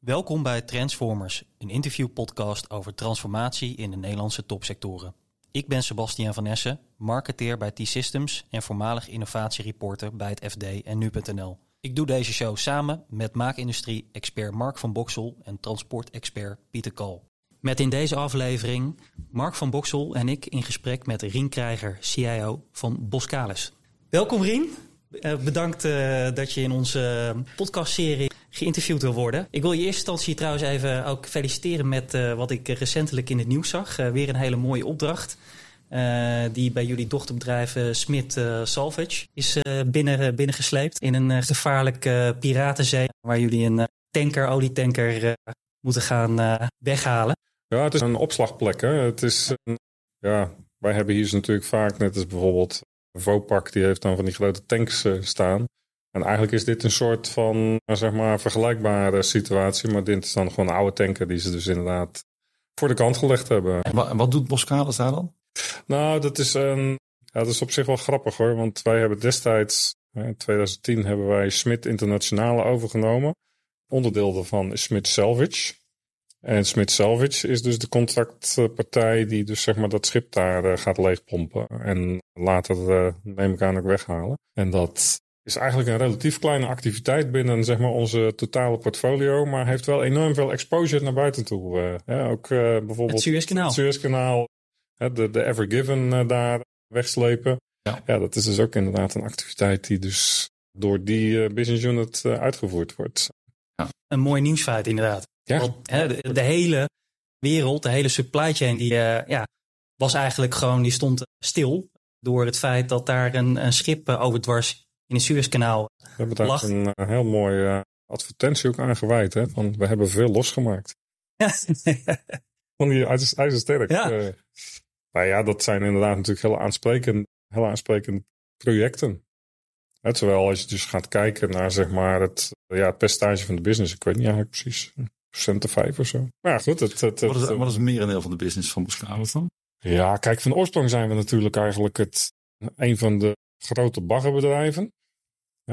Welkom bij Transformers, een interviewpodcast over transformatie in de Nederlandse topsectoren. Ik ben Sebastian van Essen, marketeer bij T-Systems en voormalig innovatiereporter bij het FD en Nu.nl. Ik doe deze show samen met maakindustrie-expert Mark van Boksel en transportexpert Pieter Kal. Met in deze aflevering Mark van Boksel en ik in gesprek met Rien Krijger, CIO van Boskalis. Welkom Rien. Uh, bedankt uh, dat je in onze podcastserie geïnterviewd wil worden. Ik wil je in eerste instantie trouwens even ook feliciteren met uh, wat ik recentelijk in het nieuws zag. weer een hele mooie opdracht. die bij jullie dochterbedrijf Smit Salvage is binnen, binnengesleept. In een gevaarlijke piratenzee waar jullie een tanker, olietanker moeten gaan weghalen. Ja, het is een opslagplek. Hè? Het is, ja, wij hebben hier natuurlijk vaak, net als bijvoorbeeld Vopak die heeft dan van die grote tanks uh, staan. En eigenlijk is dit een soort van, zeg maar, vergelijkbare situatie. Maar dit is dan gewoon een oude tanker die ze dus inderdaad voor de kant gelegd hebben. En wat, doet Boskalis daar dan? Nou, dat is, een, ja, dat is op zich wel grappig hoor. Want wij hebben destijds, in 2010, hebben wij Smit Internationale overgenomen. Onderdeel daarvan is Smit Salvage. En Smit Salvage is dus de contractpartij die dus zeg maar dat schip daar uh, gaat leegpompen. En later uh, neem ik aan ook weghalen. En dat is eigenlijk een relatief kleine activiteit binnen zeg maar, onze totale portfolio. Maar heeft wel enorm veel exposure naar buiten toe. Uh, ja, ook bijvoorbeeld het Suezkanaal. Het Suezkanaal. de, de Ever Given daar wegslepen. Ja. ja, dat is dus ook inderdaad een activiteit die dus door die business unit uitgevoerd wordt. Ja. Een mooi nieuwsfeit inderdaad. Ja. hè, de, hele wereld, de hele supply chain, die uh, ja, was eigenlijk gewoon, die stond stil. Door het feit dat daar een, een schip uh, over dwars in het Suezkanaal We hebben daar lag. een uh, heel mooi advertentie ook aan gewijd. Hè, van we hebben veel losgemaakt. Ja. van die ijzersterk. Ja. nou ja, dat zijn inderdaad natuurlijk heel aansprekende, heel aansprekende projecten. terwijl als je dus gaat kijken naar zeg maar het, ja, het percentage van de business, ik weet niet eigenlijk precies procent of vijf of zo. Maar ja, goed. Het, het, wat, is, wat is het merendeel van de business van Boskalis dan? Ja, kijk, van oorsprong zijn we natuurlijk eigenlijk het, een van de grote baggerbedrijven.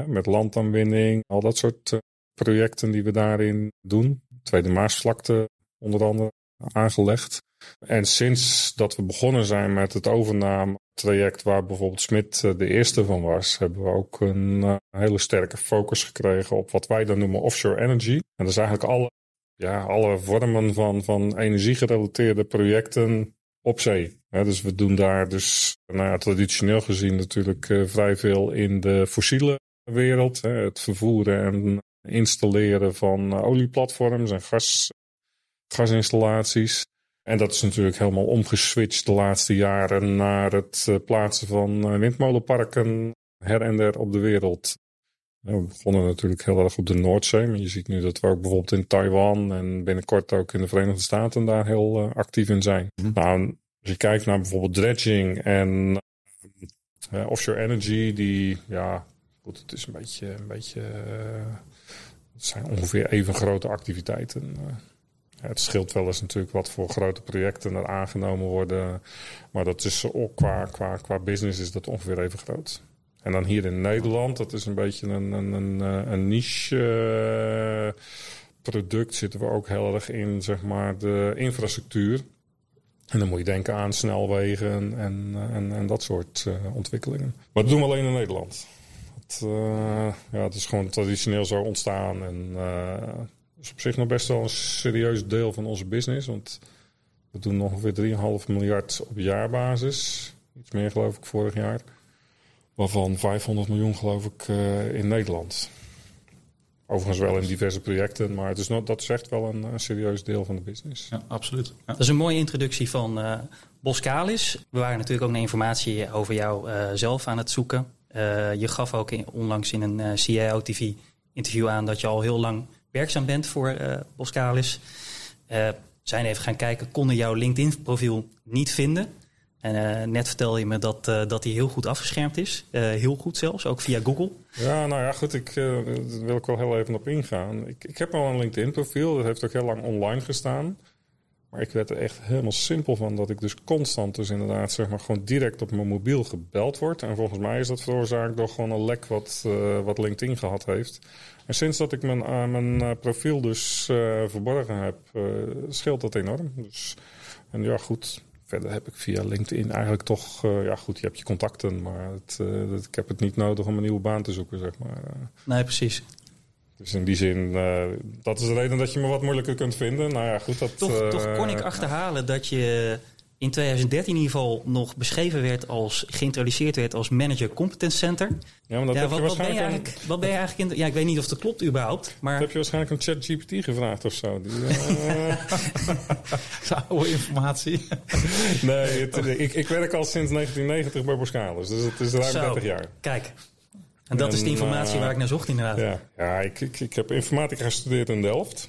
Met landaanwinning, al dat soort uh, projecten die we daarin doen. Tweede Maasvlakte onder andere aangelegd. En sinds dat we begonnen zijn met het overname-traject, waar bijvoorbeeld Smit uh, de eerste van was, hebben we ook een uh, hele sterke focus gekregen op wat wij dan noemen offshore energy. En dat is eigenlijk alle ja, alle vormen van, van energiegerelateerde projecten op zee. dus we doen daar dus nou ja, traditioneel gezien natuurlijk vrij veel in de fossiele wereld. Het vervoeren en installeren van uh, olieplatforms en gas, gasinstallaties. En dat is natuurlijk helemaal omgeswitcht de laatste jaren naar het uh, plaatsen van windmolenparken her en der op de wereld. We begonnen natuurlijk heel erg op de Noordzee. Maar je ziet nu dat we ook bijvoorbeeld in Taiwan en binnenkort ook in de Verenigde Staten daar heel actief in zijn. Mm Nou, als je kijkt naar bijvoorbeeld dredging en uh, offshore energy, die, ja, het is een beetje, een beetje, uh, het zijn ongeveer even grote activiteiten. het scheelt wel eens natuurlijk wat voor grote projecten er aangenomen worden. Maar dat is ook qua, qua, qua business is dat ongeveer even groot. En dan hier in Nederland, dat is een beetje een, een, een, eh, een niche product, zitten we ook heel erg in, zeg maar, de infrastructuur. En dan moet je denken aan snelwegen en, eh, en, en dat soort ontwikkelingen. Maar dat doen we alleen in Nederland. Het, uh, ja, het is gewoon traditioneel zo ontstaan. En dat is op zich nog best wel een serieus deel van onze business. Want we doen ongeveer 3,5 miljard op jaarbasis. Iets meer geloof ik vorig jaar. Waarvan 500 miljoen geloof ik uh, in Nederland. Overigens wel in diverse projecten, maar het is nog, dat is echt wel een, een serieus deel van de business. Ja, absoluut. Ja. Dat is een mooie introductie van uh, Boskalis. We waren natuurlijk ook naar informatie over jou uh, zelf aan het zoeken. Je gaf ook onlangs in een CIO TV interview aan dat je al heel lang werkzaam bent voor Boskalis. zijn even gaan kijken, konden jouw LinkedIn profiel niet vinden. En uh, net vertelde je me dat, uh, dat hij heel goed afgeschermd is. Uh, heel goed zelfs, ook via Google. Ja, nou ja, goed. Ik, daar wil ik wel heel even op ingaan. Ik, ik heb al een LinkedIn profiel. Dat heeft ook heel lang online gestaan. Maar ik werd er echt helemaal simpel van dat ik dus constant dus inderdaad zeg maar gewoon direct op mijn mobiel gebeld word. En volgens mij is dat veroorzaakt door gewoon een lek wat, uh, wat LinkedIn gehad heeft. En sinds dat ik mijn, uh, mijn profiel dus verborgen heb, scheelt dat enorm. Dus, en ja goed, verder heb ik via LinkedIn eigenlijk toch, ja goed, je hebt je contacten, maar het, ik heb het niet nodig om een nieuwe baan te zoeken, zeg maar. Nee, precies. Dus in die zin, uh, dat is de reden dat je me wat moeilijker kunt vinden. Nou ja, goed, dat, toch, uh, toch kon ik achterhalen dat je in 2013 in ieder geval nog beschreven werd als geïntroduceerd werd als manager competence center. Ja, maar dat ja, heb wat, je wat ben je eigenlijk? Wat ben je eigenlijk in? Ja, ik weet niet of dat klopt überhaupt. Maar dat heb je waarschijnlijk een chat GPT gevraagd of zo. Die, uh... oude informatie. nee, het, ik, ik werk al sinds 1990 bij Boskalis, dus het is ruim Zo, 30 jaar. Kijk. En dat is de informatie uh, waar ik naar zocht inderdaad. Ja, ja ik, ik, ik heb informatica gestudeerd in Delft.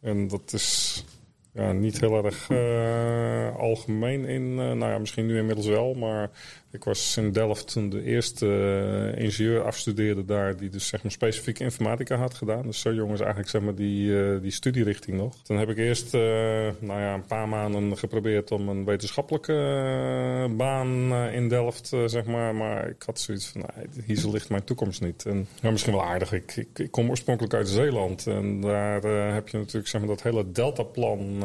En dat is ja, niet heel erg uh, algemeen in. Uh, nou ja, misschien nu inmiddels wel. Maar ik was in Delft toen de eerste uh, ingenieur afstudeerde daar. Die dus zeg maar specifiek informatica had gedaan. Dus zo jongens eigenlijk zeg maar die, die studierichting nog. Toen heb ik eerst nou ja, een paar maanden geprobeerd om een wetenschappelijke baan in Delft zeg maar. Maar ik had zoiets van, nou, hier ligt mijn toekomst niet. En ja, misschien wel aardig. Ik, ik, ik kom oorspronkelijk uit Zeeland. En daar heb je natuurlijk zeg maar dat hele deltaplan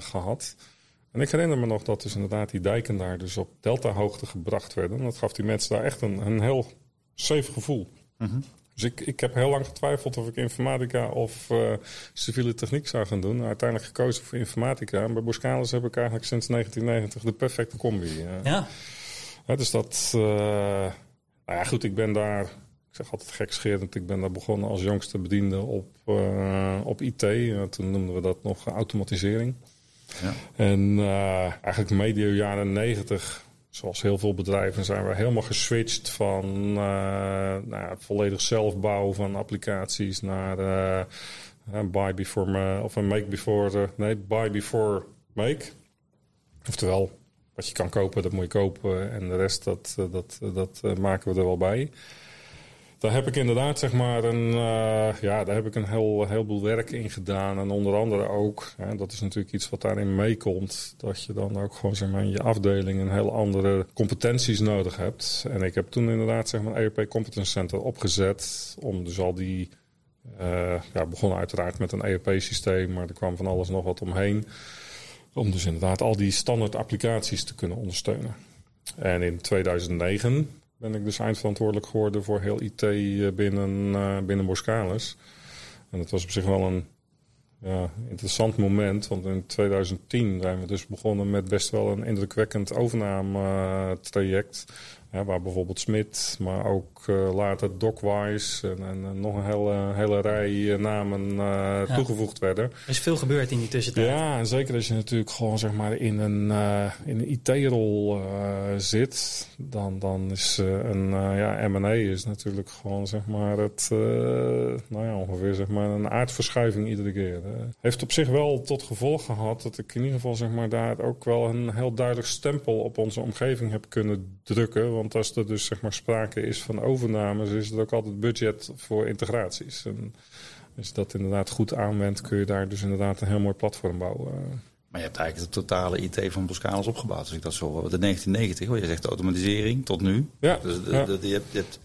gehad. En ik herinner me nog dat dus inderdaad die dijken daar dus op deltahoogte gebracht werden. Dat gaf die mensen daar echt een, een heel safe gevoel. -hmm. Dus ik, ik heb heel lang getwijfeld of ik informatica of uh, civiele techniek zou gaan doen. Uiteindelijk gekozen voor informatica. En bij Boskalis heb ik eigenlijk sinds 1990 de perfecte combi. Uh, ja. ja. Dus dat... Uh, nou ja, goed, ik ben daar... Ik zeg altijd gekscherend, ik ben daar begonnen als jongste bediende op, op IT. toen noemden we dat nog automatisering. En uh, eigenlijk medio jaren 90, zoals heel veel bedrijven, zijn we helemaal geswitcht van uh, nou volledig zelfbouw van applicaties naar uh, buy before of een make before, nee, buy before make. Oftewel, wat je kan kopen, dat moet je kopen en de rest, dat, dat, dat maken we er wel bij. Daar heb ik inderdaad zeg maar een, uh, ja, daar heb ik een heel, heleboel werk in gedaan. En onder andere ook, hè, dat is natuurlijk iets wat daarin meekomt, dat je dan ook gewoon zeg maar, in je afdeling een heel andere competenties nodig hebt. En ik heb toen inderdaad zeg maar een ERP Competence Center opgezet om dus al die, uh, ja, begonnen uiteraard met een ERP-systeem, maar er kwam van alles nog wat omheen. Om dus inderdaad al die standaard applicaties te kunnen ondersteunen. En in 2009 ben ik dus eindverantwoordelijk geworden voor heel IT binnen, uh, binnen Boskalis. En dat was op zich wel een ja, interessant moment, want in 2010 zijn we dus begonnen met best wel een indrukwekkend overnametraject. Ja, waar bijvoorbeeld Smit, maar ook uh, later Docwise en, en, en, nog een hele, hele rij namen uh, ja. toegevoegd werden. Er is veel gebeurd in die tussentijd. Ja, en zeker als je natuurlijk gewoon zeg maar in een, uh, in een IT-rol zit, dan, dan is een ja, M&A is natuurlijk gewoon zeg maar het, nou ja, ongeveer zeg maar een aardverschuiving iedere keer. heeft op zich wel tot gevolg gehad dat ik in ieder geval zeg maar daar ook wel een heel duidelijk stempel op onze omgeving heb kunnen drukken. Want als er dus zeg maar sprake is van overnames, is er ook altijd budget voor integraties. En als je dat inderdaad goed aanwendt, kun je daar dus inderdaad een heel mooi platform bouwen. Maar je hebt eigenlijk de totale IT van Boskalis opgebouwd. Als ik dat zo de 1990, hoor. je zegt automatisering tot nu. Ja. Dus de, ja. de, de, je hebt, je hebt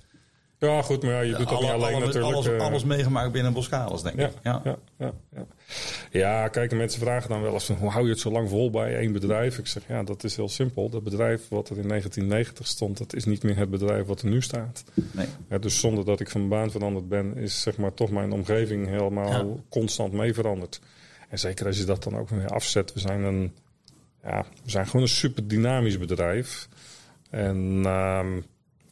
ja, goed, maar ja, je doet dat alle, niet alleen alle, natuurlijk. Alles, uh, alles meegemaakt binnen Boskalis, denk ik. Ja. Ja, ja, ja. ja, kijk, mensen vragen dan wel eens van, hoe hou je het zo lang vol bij één bedrijf? Ik zeg, ja, dat is heel simpel. Dat bedrijf wat er in 1990 stond, dat is niet meer het bedrijf wat er nu staat. Nee. Dus zonder dat ik van baan veranderd ben, is zeg maar toch mijn omgeving helemaal constant mee veranderd. En zeker als je dat dan ook weer afzet. We zijn een, ja, we zijn gewoon een super dynamisch bedrijf. En ehm,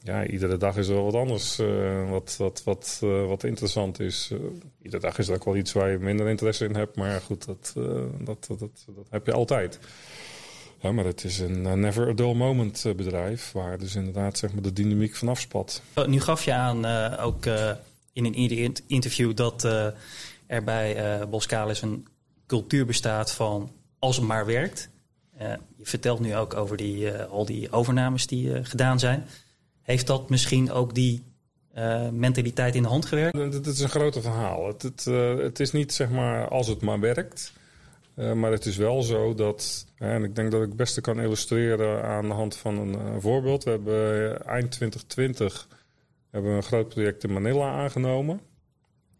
ja, iedere dag is er wel wat anders eh, wat, wat, wat, eh, wat interessant is. Eh, iedere dag is er ook wel iets waar je minder interesse in hebt. Maar goed, dat, dat, dat, dat, dat heb je altijd. Maar het is een never a dull moment bedrijf. Waar dus inderdaad zeg maar, de dynamiek van afspat. Oh, Nu gaf je aan, ook in een interview, dat er bij Boskalis een cultuur bestaat van als het maar werkt. Je vertelt nu ook over die, al die overnames die gedaan zijn. Heeft dat misschien ook die eh, mentaliteit in de hand gewerkt? Het, is een grote verhaal. Het, het, eh, het is niet zeg maar als het maar werkt. Uh, maar het is wel zo dat, en ik denk dat ik het beste kan illustreren aan de hand van een, een voorbeeld. We hebben eind 2020 hebben we een groot project in Manila aangenomen.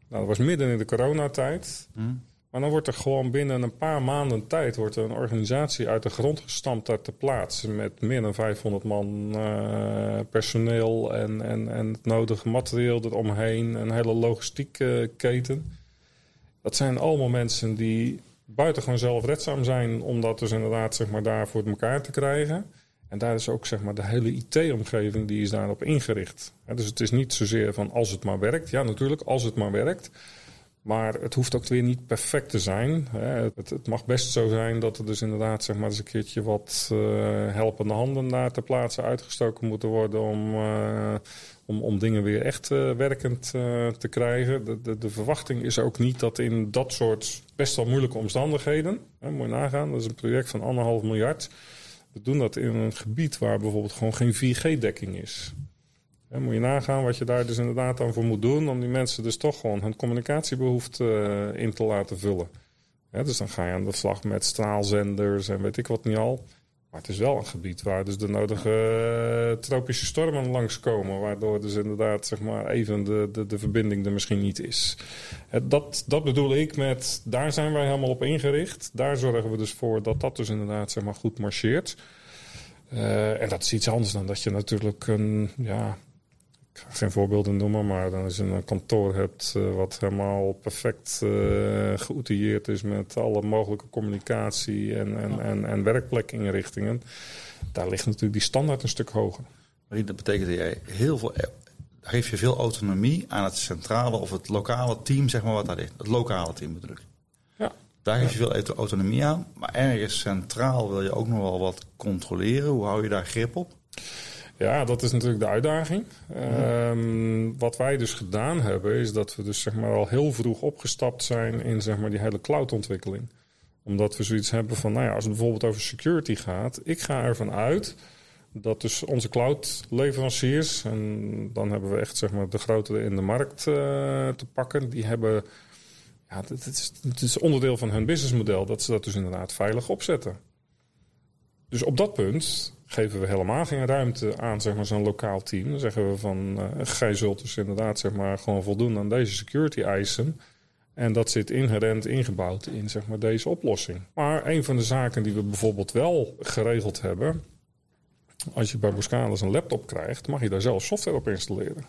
Nou, dat was midden in de coronatijd. Mm. Maar dan wordt er gewoon binnen een paar maanden tijd wordt een organisatie uit de grond gestampt uit de plaats. Met meer dan 500 man uh, personeel en, en, en het nodige materieel eromheen. Een hele logistieke keten. Dat zijn allemaal mensen die buitengewoon zelfredzaam zijn om dat dus inderdaad zeg maar, daar voor elkaar te krijgen. En daar is ook zeg maar, de hele IT-omgeving die is daarop ingericht. dus het is niet zozeer van als het maar werkt. Ja, natuurlijk, als het maar werkt. Maar het hoeft ook weer niet perfect te zijn. Het, mag best zo zijn dat er dus inderdaad zeg maar, eens een keertje wat uh, helpende handen daar ter plaatse uitgestoken moeten worden om, uh, om, om dingen weer echt uh, werkend te krijgen. De, de, verwachting is ook niet dat in dat soort best wel moeilijke omstandigheden, moet je nagaan, dat is een project van anderhalf miljard. We doen dat in een gebied waar bijvoorbeeld gewoon geen 4G-dekking is. Dan moet je nagaan wat je daar dus inderdaad aan voor moet doen om die mensen dus toch gewoon hun communicatiebehoefte uh, in te laten vullen. dus dan ga je aan de slag met straalzenders en weet ik wat niet al. Maar het is wel een gebied waar dus de nodige uh, tropische stormen langskomen. Waardoor dus inderdaad zeg maar even de, de, de verbinding er misschien niet is. dat, dat bedoel ik met, daar zijn wij helemaal op ingericht. Daar zorgen we dus voor dat dat dus inderdaad zeg maar goed marcheert. Uh, en dat is iets anders dan dat je natuurlijk een, ja, ik ga geen voorbeelden noemen, maar dan als je een kantoor hebt uh, wat helemaal perfect uh, geoutilleerd is met alle mogelijke communicatie en, en, en, en werkplekinrichtingen, daar ligt natuurlijk die standaard een stuk hoger. Dat betekent dat jij heel veel, eh, geef je veel autonomie aan het centrale of het lokale team, zeg maar wat daar ligt. Het lokale team bedoel ik. Ja. Daar geef je veel autonomie aan, maar ergens centraal wil je ook nog wel wat controleren. Hoe hou je daar grip op? Ja, dat is natuurlijk de uitdaging. Um, wat wij dus gedaan hebben, is dat we dus zeg maar al heel vroeg opgestapt zijn in zeg maar die hele cloudontwikkeling. Omdat we zoiets hebben van, nou ja, als het bijvoorbeeld over security gaat, ik ga ervan uit dat dus onze cloud-leveranciers, en dan hebben we echt zeg maar de grotere in de markt uh, te pakken, die hebben, ja, het is, het is onderdeel van hun businessmodel dat ze dat dus inderdaad veilig opzetten. Dus op dat punt geven we helemaal geen ruimte aan zeg maar, zo'n lokaal team. Dan zeggen we van, uh, gij zult dus inderdaad zeg maar, gewoon voldoen aan deze security eisen. En dat zit inherent ingebouwd in zeg maar, deze oplossing. Maar een van de zaken die we bijvoorbeeld wel geregeld hebben... als je bij Boskalis een laptop krijgt, mag je daar zelf software op installeren.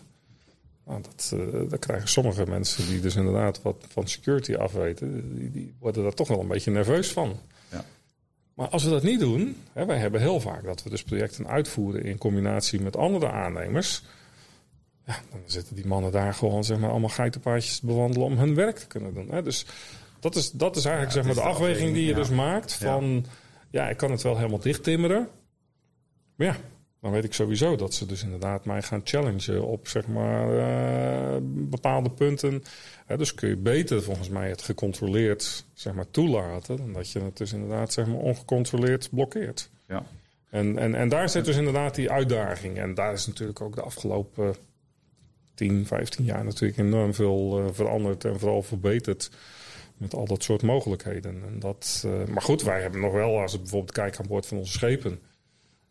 Nou, dat, uh, daar krijgen sommige mensen die dus inderdaad wat van security afweten... die, die worden daar toch wel een beetje nerveus van. Maar als we dat niet doen, hè, wij hebben heel vaak dat we dus projecten uitvoeren in combinatie met andere aannemers. Ja, dan zitten die mannen daar gewoon zeg maar, allemaal geitenpaadjes te bewandelen om hun werk te kunnen doen. Hè. Dus dat is, dat is eigenlijk zeg maar, de afweging die je dus maakt van ja. ik kan het wel helemaal dicht timmeren. Maar ja, dan weet ik sowieso dat ze dus inderdaad mij gaan challengen op zeg maar, uh, bepaalde punten. dus kun je beter volgens mij het gecontroleerd zeg maar, toelaten dan dat je het dus inderdaad zeg maar, ongecontroleerd blokkeert. Ja. En, en, en daar zit dus inderdaad die uitdaging. En daar is natuurlijk ook de afgelopen 10, 15 jaar natuurlijk enorm veel uh, veranderd en vooral verbeterd. Met al dat soort mogelijkheden. En dat, uh, maar goed, wij hebben nog wel, als we bijvoorbeeld kijken aan boord van onze schepen.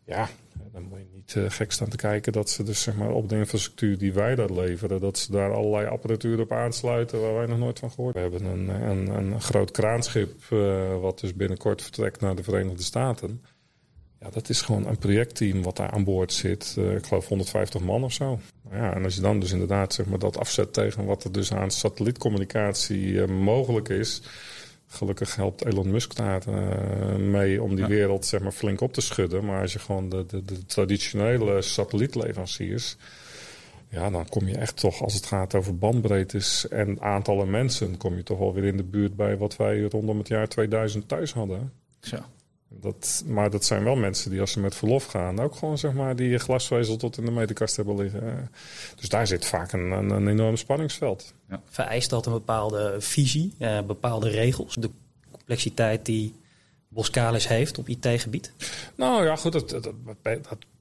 Ja, dan moet je niet uh, gek staan te kijken dat ze dus zeg maar, op de infrastructuur die wij daar leveren, dat ze daar allerlei apparatuur op aansluiten waar wij nog nooit van gehoord hebben. We hebben een, een, een groot kraanschip uh, wat dus binnenkort vertrekt naar de Verenigde Staten. Ja, dat is gewoon een projectteam wat daar aan boord zit. Uh, ik geloof 150 man of zo. Ja, en als je dan dus inderdaad zeg maar, dat afzet tegen wat er dus aan satellietcommunicatie mogelijk is Gelukkig helpt Elon Musk daar uh, mee om die wereld zeg maar, flink op te schudden. Maar als je gewoon de, de, de traditionele satellietleveranciers. Ja, dan kom je echt toch, als het gaat over bandbreedtes en aantallen mensen, kom je toch wel weer in de buurt bij wat wij rondom het jaar 2000 thuis hadden. Ja. Dat, maar dat zijn wel mensen die als ze met verlof gaan ook gewoon zeg maar die glasvezel tot in de meterkast hebben liggen. Dus daar zit vaak een, een, een enorm spanningsveld. Ja. Vereist dat een bepaalde visie, eh, bepaalde regels, de complexiteit die Boskalis heeft op IT-gebied? Nou ja, goed, dat, dat,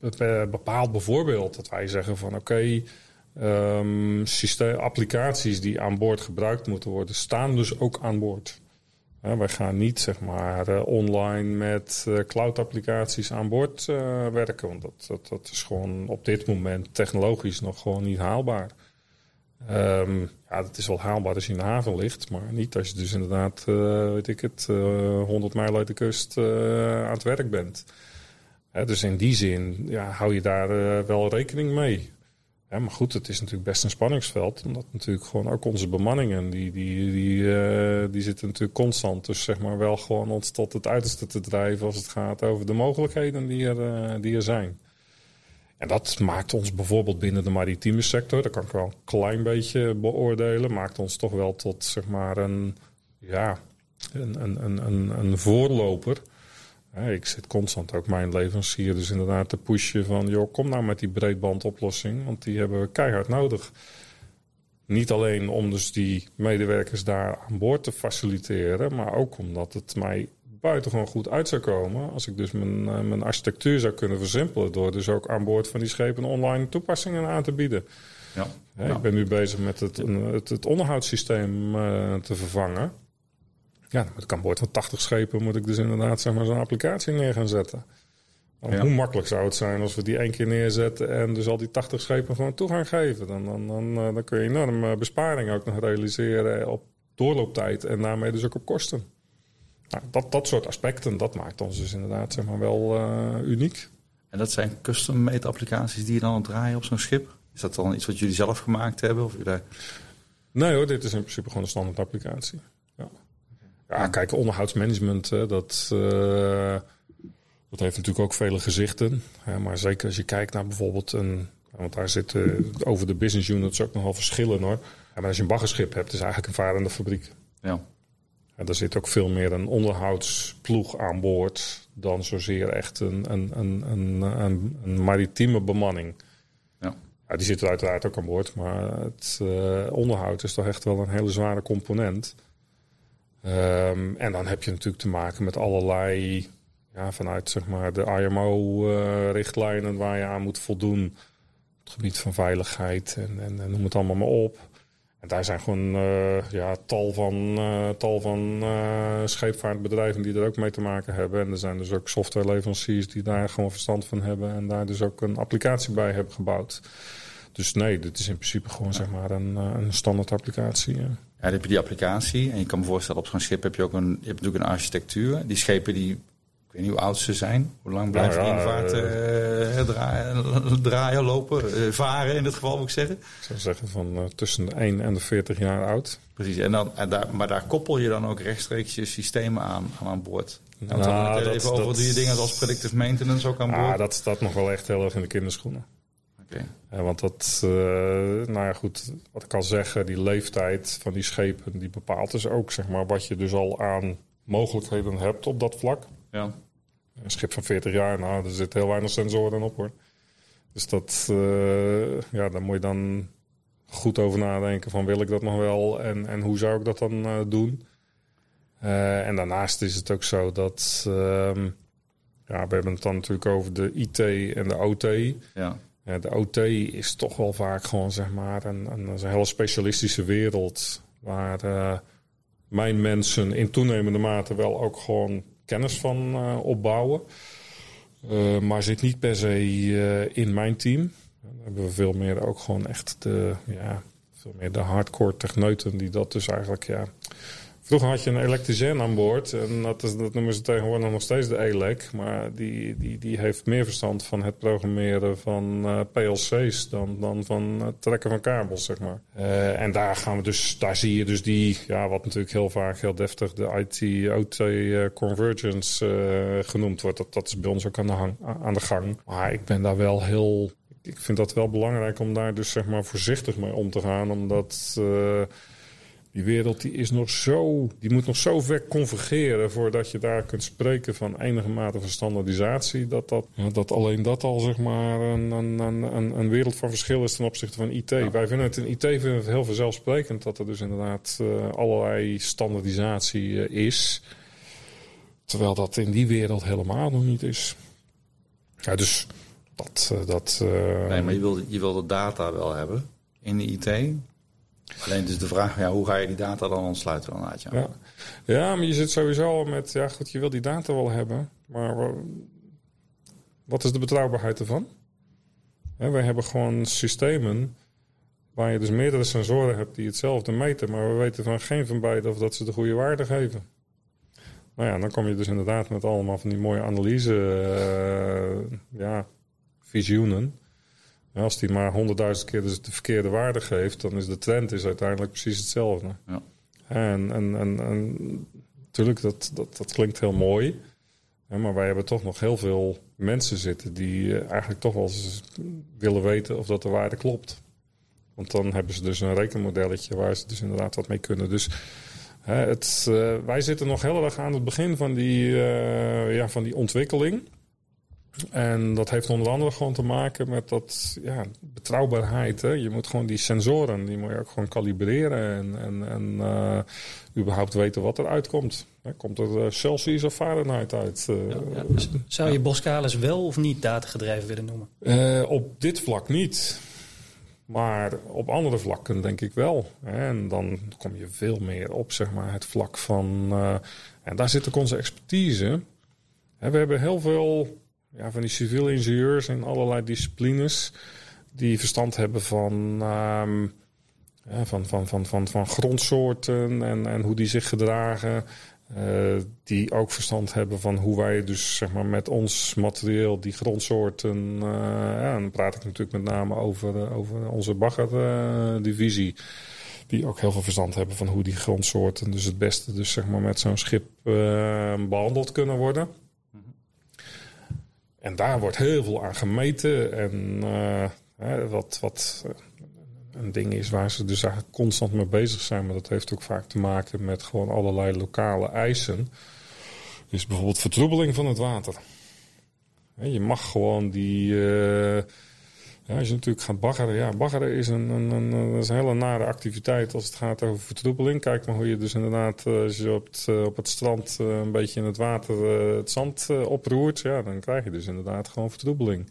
dat, bepaalt bijvoorbeeld dat wij zeggen van oké, okay, um, applicaties die aan boord gebruikt moeten worden, staan dus ook aan boord. Wij gaan niet zeg maar, eh, online met uh, cloud-applicaties aan boord uh, werken. Want dat, dat, dat is gewoon op dit moment technologisch nog gewoon niet haalbaar. Um, ja, dat is wel haalbaar als je in de haven ligt, maar niet als je dus inderdaad, weet ik het, 100 mijl uit de kust aan het werk bent. dus in die zin ja, hou je daar wel rekening mee. Ja, maar goed, het is natuurlijk best een spanningsveld. Omdat natuurlijk gewoon ook onze bemanningen, die, die, die, uh, die zitten natuurlijk constant. Dus zeg maar wel gewoon ons tot het uiterste te drijven als het gaat over de mogelijkheden die er, uh, die er zijn. En dat maakt ons bijvoorbeeld binnen de maritieme sector, dat kan ik wel een klein beetje beoordelen, maakt ons toch wel tot zeg maar een, ja, een, een, een, een voorloper ik zit constant ook mijn leverancier dus inderdaad te pushen van... joh, kom nou met die breedbandoplossing, want die hebben we keihard nodig. Niet alleen om dus die medewerkers daar aan boord te faciliteren... maar ook omdat het mij buitengewoon goed uit zou komen... als ik dus mijn, eh, mijn architectuur zou kunnen versimpelen... door dus ook aan boord van die schepen online toepassingen aan te bieden. Ja. Ik ben nu bezig met het, het, het onderhoudssysteem uh, te vervangen... Ja, met een boord van 80 schepen moet ik dus inderdaad zeg maar, zo'n applicatie neer gaan zetten. Hoe makkelijk zou het zijn als we die één keer neerzetten en dus al die 80 schepen gewoon toegang geven? Dan, dan, dan, eh, dan kun je enorme besparing ook nog realiseren op doorlooptijd en daarmee dus ook op kosten. Nou, dat, dat soort aspecten, dat maakt ons dus inderdaad zeg maar, wel uh, uniek. En dat zijn custom-made applicaties die je dan draaien op zo'n schip? Is dat dan iets wat jullie zelf gemaakt hebben? Of jullie... Nee hoor, dit is in principe gewoon een standaard applicatie. Ja, kijk, onderhoudsmanagement, dat, uh, dat heeft natuurlijk ook vele gezichten. maar zeker als je kijkt naar bijvoorbeeld een... Want daar zitten over de business units ook nogal verschillen hoor. maar als je een baggerschip hebt, is eigenlijk een varende fabriek. Ja. En daar zit ook veel meer een onderhoudsploeg aan boord dan zozeer echt een, een, een, een, een maritieme bemanning. Ja. ja. die zitten uiteraard ook aan boord, maar het uh, onderhoud is toch echt wel een hele zware component. Um, en dan heb je natuurlijk te maken met allerlei, ja, vanuit zeg maar de IMO-richtlijnen uh, waar je aan moet voldoen. Op het gebied van veiligheid en, en, noem het allemaal maar op. En daar zijn gewoon uh, ja, tal van, uh, tal van scheepvaartbedrijven die er ook mee te maken hebben. En er zijn dus ook softwareleveranciers die daar gewoon verstand van hebben en daar dus ook een applicatie bij hebben gebouwd. Dus nee, dit is in principe gewoon zeg maar een, een standaard applicatie. Ja. Ja, dan heb je die applicatie. En je kan me voorstellen, op zo'n schip heb je ook een, je hebt natuurlijk een architectuur. Die schepen die, ik weet niet hoe oud ze zijn. Hoe lang blijft ja, de invaart uh, draaien, draaien, lopen, uh, varen in dit geval moet ik zeggen? Ik zou zeggen van uh, tussen de 1 en de 40 jaar oud. Precies, en dan, en daar, maar daar koppel je dan ook rechtstreeks je systemen aan, aan, boord. En nou, dan het even over, doe je dingen als predictive maintenance ook aan boord? Ja, dat staat nog wel echt heel erg in de kinderschoenen. Ja, want dat, uh, nou ja, goed, wat ik al zeggen, die leeftijd van die schepen, die bepaalt dus ook, zeg maar, wat je dus al aan mogelijkheden hebt op dat vlak. Ja. Een schip van 40 jaar, nou, er zit heel weinig sensoren op hoor. Dus dat, uh, ja, daar moet je dan goed over nadenken van wil ik dat nog wel en, en hoe zou ik dat dan uh, doen. Uh, en daarnaast is het ook zo dat, ehm, ja, we hebben het dan natuurlijk over de IT en de OT. Ja de OT is toch wel vaak gewoon zeg maar een, een, hele specialistische wereld. Waar uh, mijn mensen in toenemende mate wel ook gewoon kennis van uh, opbouwen. Uh, maar zit niet per se in mijn team. Dan hebben we veel meer ook gewoon echt de, ja, veel meer de hardcore techneuten die dat dus eigenlijk ja, Vroeger had je een elektricien aan boord. En dat, dat noemen ze tegenwoordig nog steeds de ELEC. Maar die, die, die heeft meer verstand van het programmeren van uh, PLC's dan, dan van het trekken van kabels, zeg maar. Uh, en daar gaan we dus, daar zie je dus die, ja, wat natuurlijk heel vaak heel deftig de IT-OT uh, convergence genoemd wordt. Dat, dat is bij ons ook aan de, hang, aan de gang. Maar ik ben daar wel heel. Ik vind dat wel belangrijk om daar dus zeg maar voorzichtig mee om te gaan. Omdat die wereld die is nog zo, die moet nog zo ver convergeren voordat je daar kunt spreken van enige mate van standaardisatie. Dat, dat, dat alleen dat al zeg maar een, een, een, een wereld van verschil is ten opzichte van IT. Wij vinden het in IT vinden het heel vanzelfsprekend dat er dus inderdaad uh, allerlei standaardisatie uh, is. Terwijl dat in die wereld helemaal nog niet is. Ja, dus dat. Uh, dat nee, maar je wil, je wil de data wel hebben in de IT. Alleen dus de vraag, ja, hoe ga je die data dan ontsluiten dan uit? Ja. Ja. maar je zit sowieso al met, ja goed, je wil die data wel hebben, maar wa- wat is de betrouwbaarheid ervan? Wij hebben gewoon systemen waar je dus meerdere sensoren hebt die hetzelfde meten, maar we weten van geen van beide of dat ze de goede waarde geven. Nou ja, dan kom je dus inderdaad met allemaal van die mooie analyse, eh, ja, visioenen. Als die maar honderdduizend keer dus de verkeerde waarde geeft, dan is de trend is uiteindelijk precies hetzelfde. Ja. En, en, en, en natuurlijk, dat, dat, dat klinkt heel mooi. Maar wij hebben toch nog heel veel mensen zitten die eh, eigenlijk toch wel eens willen weten of dat de waarde klopt. Want dan hebben ze dus een rekenmodelletje waar ze dus inderdaad wat mee kunnen. Dus hè, het, eh, wij zitten nog heel erg aan het begin van die, eh, ja, van die ontwikkeling. En dat heeft onder andere gewoon te maken met dat ja, betrouwbaarheid. Hè? Je moet gewoon die sensoren, die moet je ook gewoon kalibreren en, en, en eh, überhaupt weten wat eruit komt. Hè, Komt er eh, Celsius of Fahrenheit uit? eh, Ja, dus zou je Boskalis wel of niet datagedreven willen noemen? op dit vlak niet. Maar op andere vlakken denk ik wel. En dan kom je veel meer op zeg maar, het vlak van... en daar zit ook onze expertise. We hebben heel veel ja, van die civiele ingenieurs in allerlei disciplines... die verstand hebben van, ehm, ja, van, van, van, van, van grondsoorten en, en hoe die zich gedragen... Eh, die ook verstand hebben van hoe wij dus zeg maar, met ons materieel die grondsoorten... eh, ja, dan praat ik natuurlijk met name over, eh, over onze baggerdivisie... die ook heel veel verstand hebben van hoe die grondsoorten... dus het beste dus, zeg maar, met zo'n schip eh, behandeld kunnen worden. En daar wordt heel veel aan gemeten. En eh, wat, wat eh, een ding is waar ze dus eigenlijk constant mee bezig zijn. Maar dat heeft ook vaak te maken met gewoon allerlei lokale eisen. Is bijvoorbeeld vertroebeling van het water. Je mag gewoon die. eh, ja, als je natuurlijk gaat baggeren. Ja, baggeren is een, een, een, een- hele nare activiteit als het gaat over vertroebeling. Kijk maar hoe je dus inderdaad, eh, als je op het, eh, op het strand eh, een beetje in het water het zand oproert. Ja, dan krijg je dus inderdaad gewoon vertroebeling.